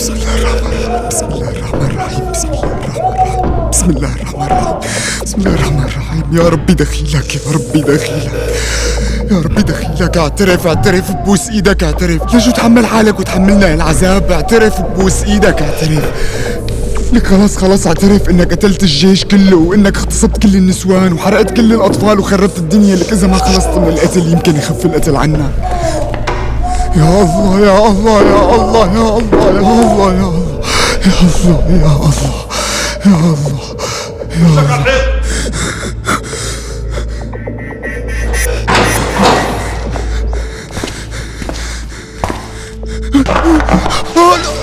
بسم الله الرحمن الرحيم. بسم الله الرحمن الرحيم. بسم الله الرحمن الرحيم. بسم الله الرحمن الرحيم بسم الله الرحمن الرحيم يا ربي دخيلك يا ربي دخيلك. يا ربي دخيلك. اعترف اعترف ببوس إيدك اعترف. ليش تحمل حالك وتحملنا العذاب. اعترف ببوس إيدك اعترف. لك خلاص خلاص اعترف انك قتلت الجيش كله وانك اغتصبت كل النسوان وحرقت كل الأطفال وخربت الدنيا. لك إذا ما خلصت من القتل يمكن يخف القتل عنا. Ya Allah ya Allah ya Allah ya Allah ya Allah ya Allah ya Allah ya Allah ya Allah ya Allah Oh no!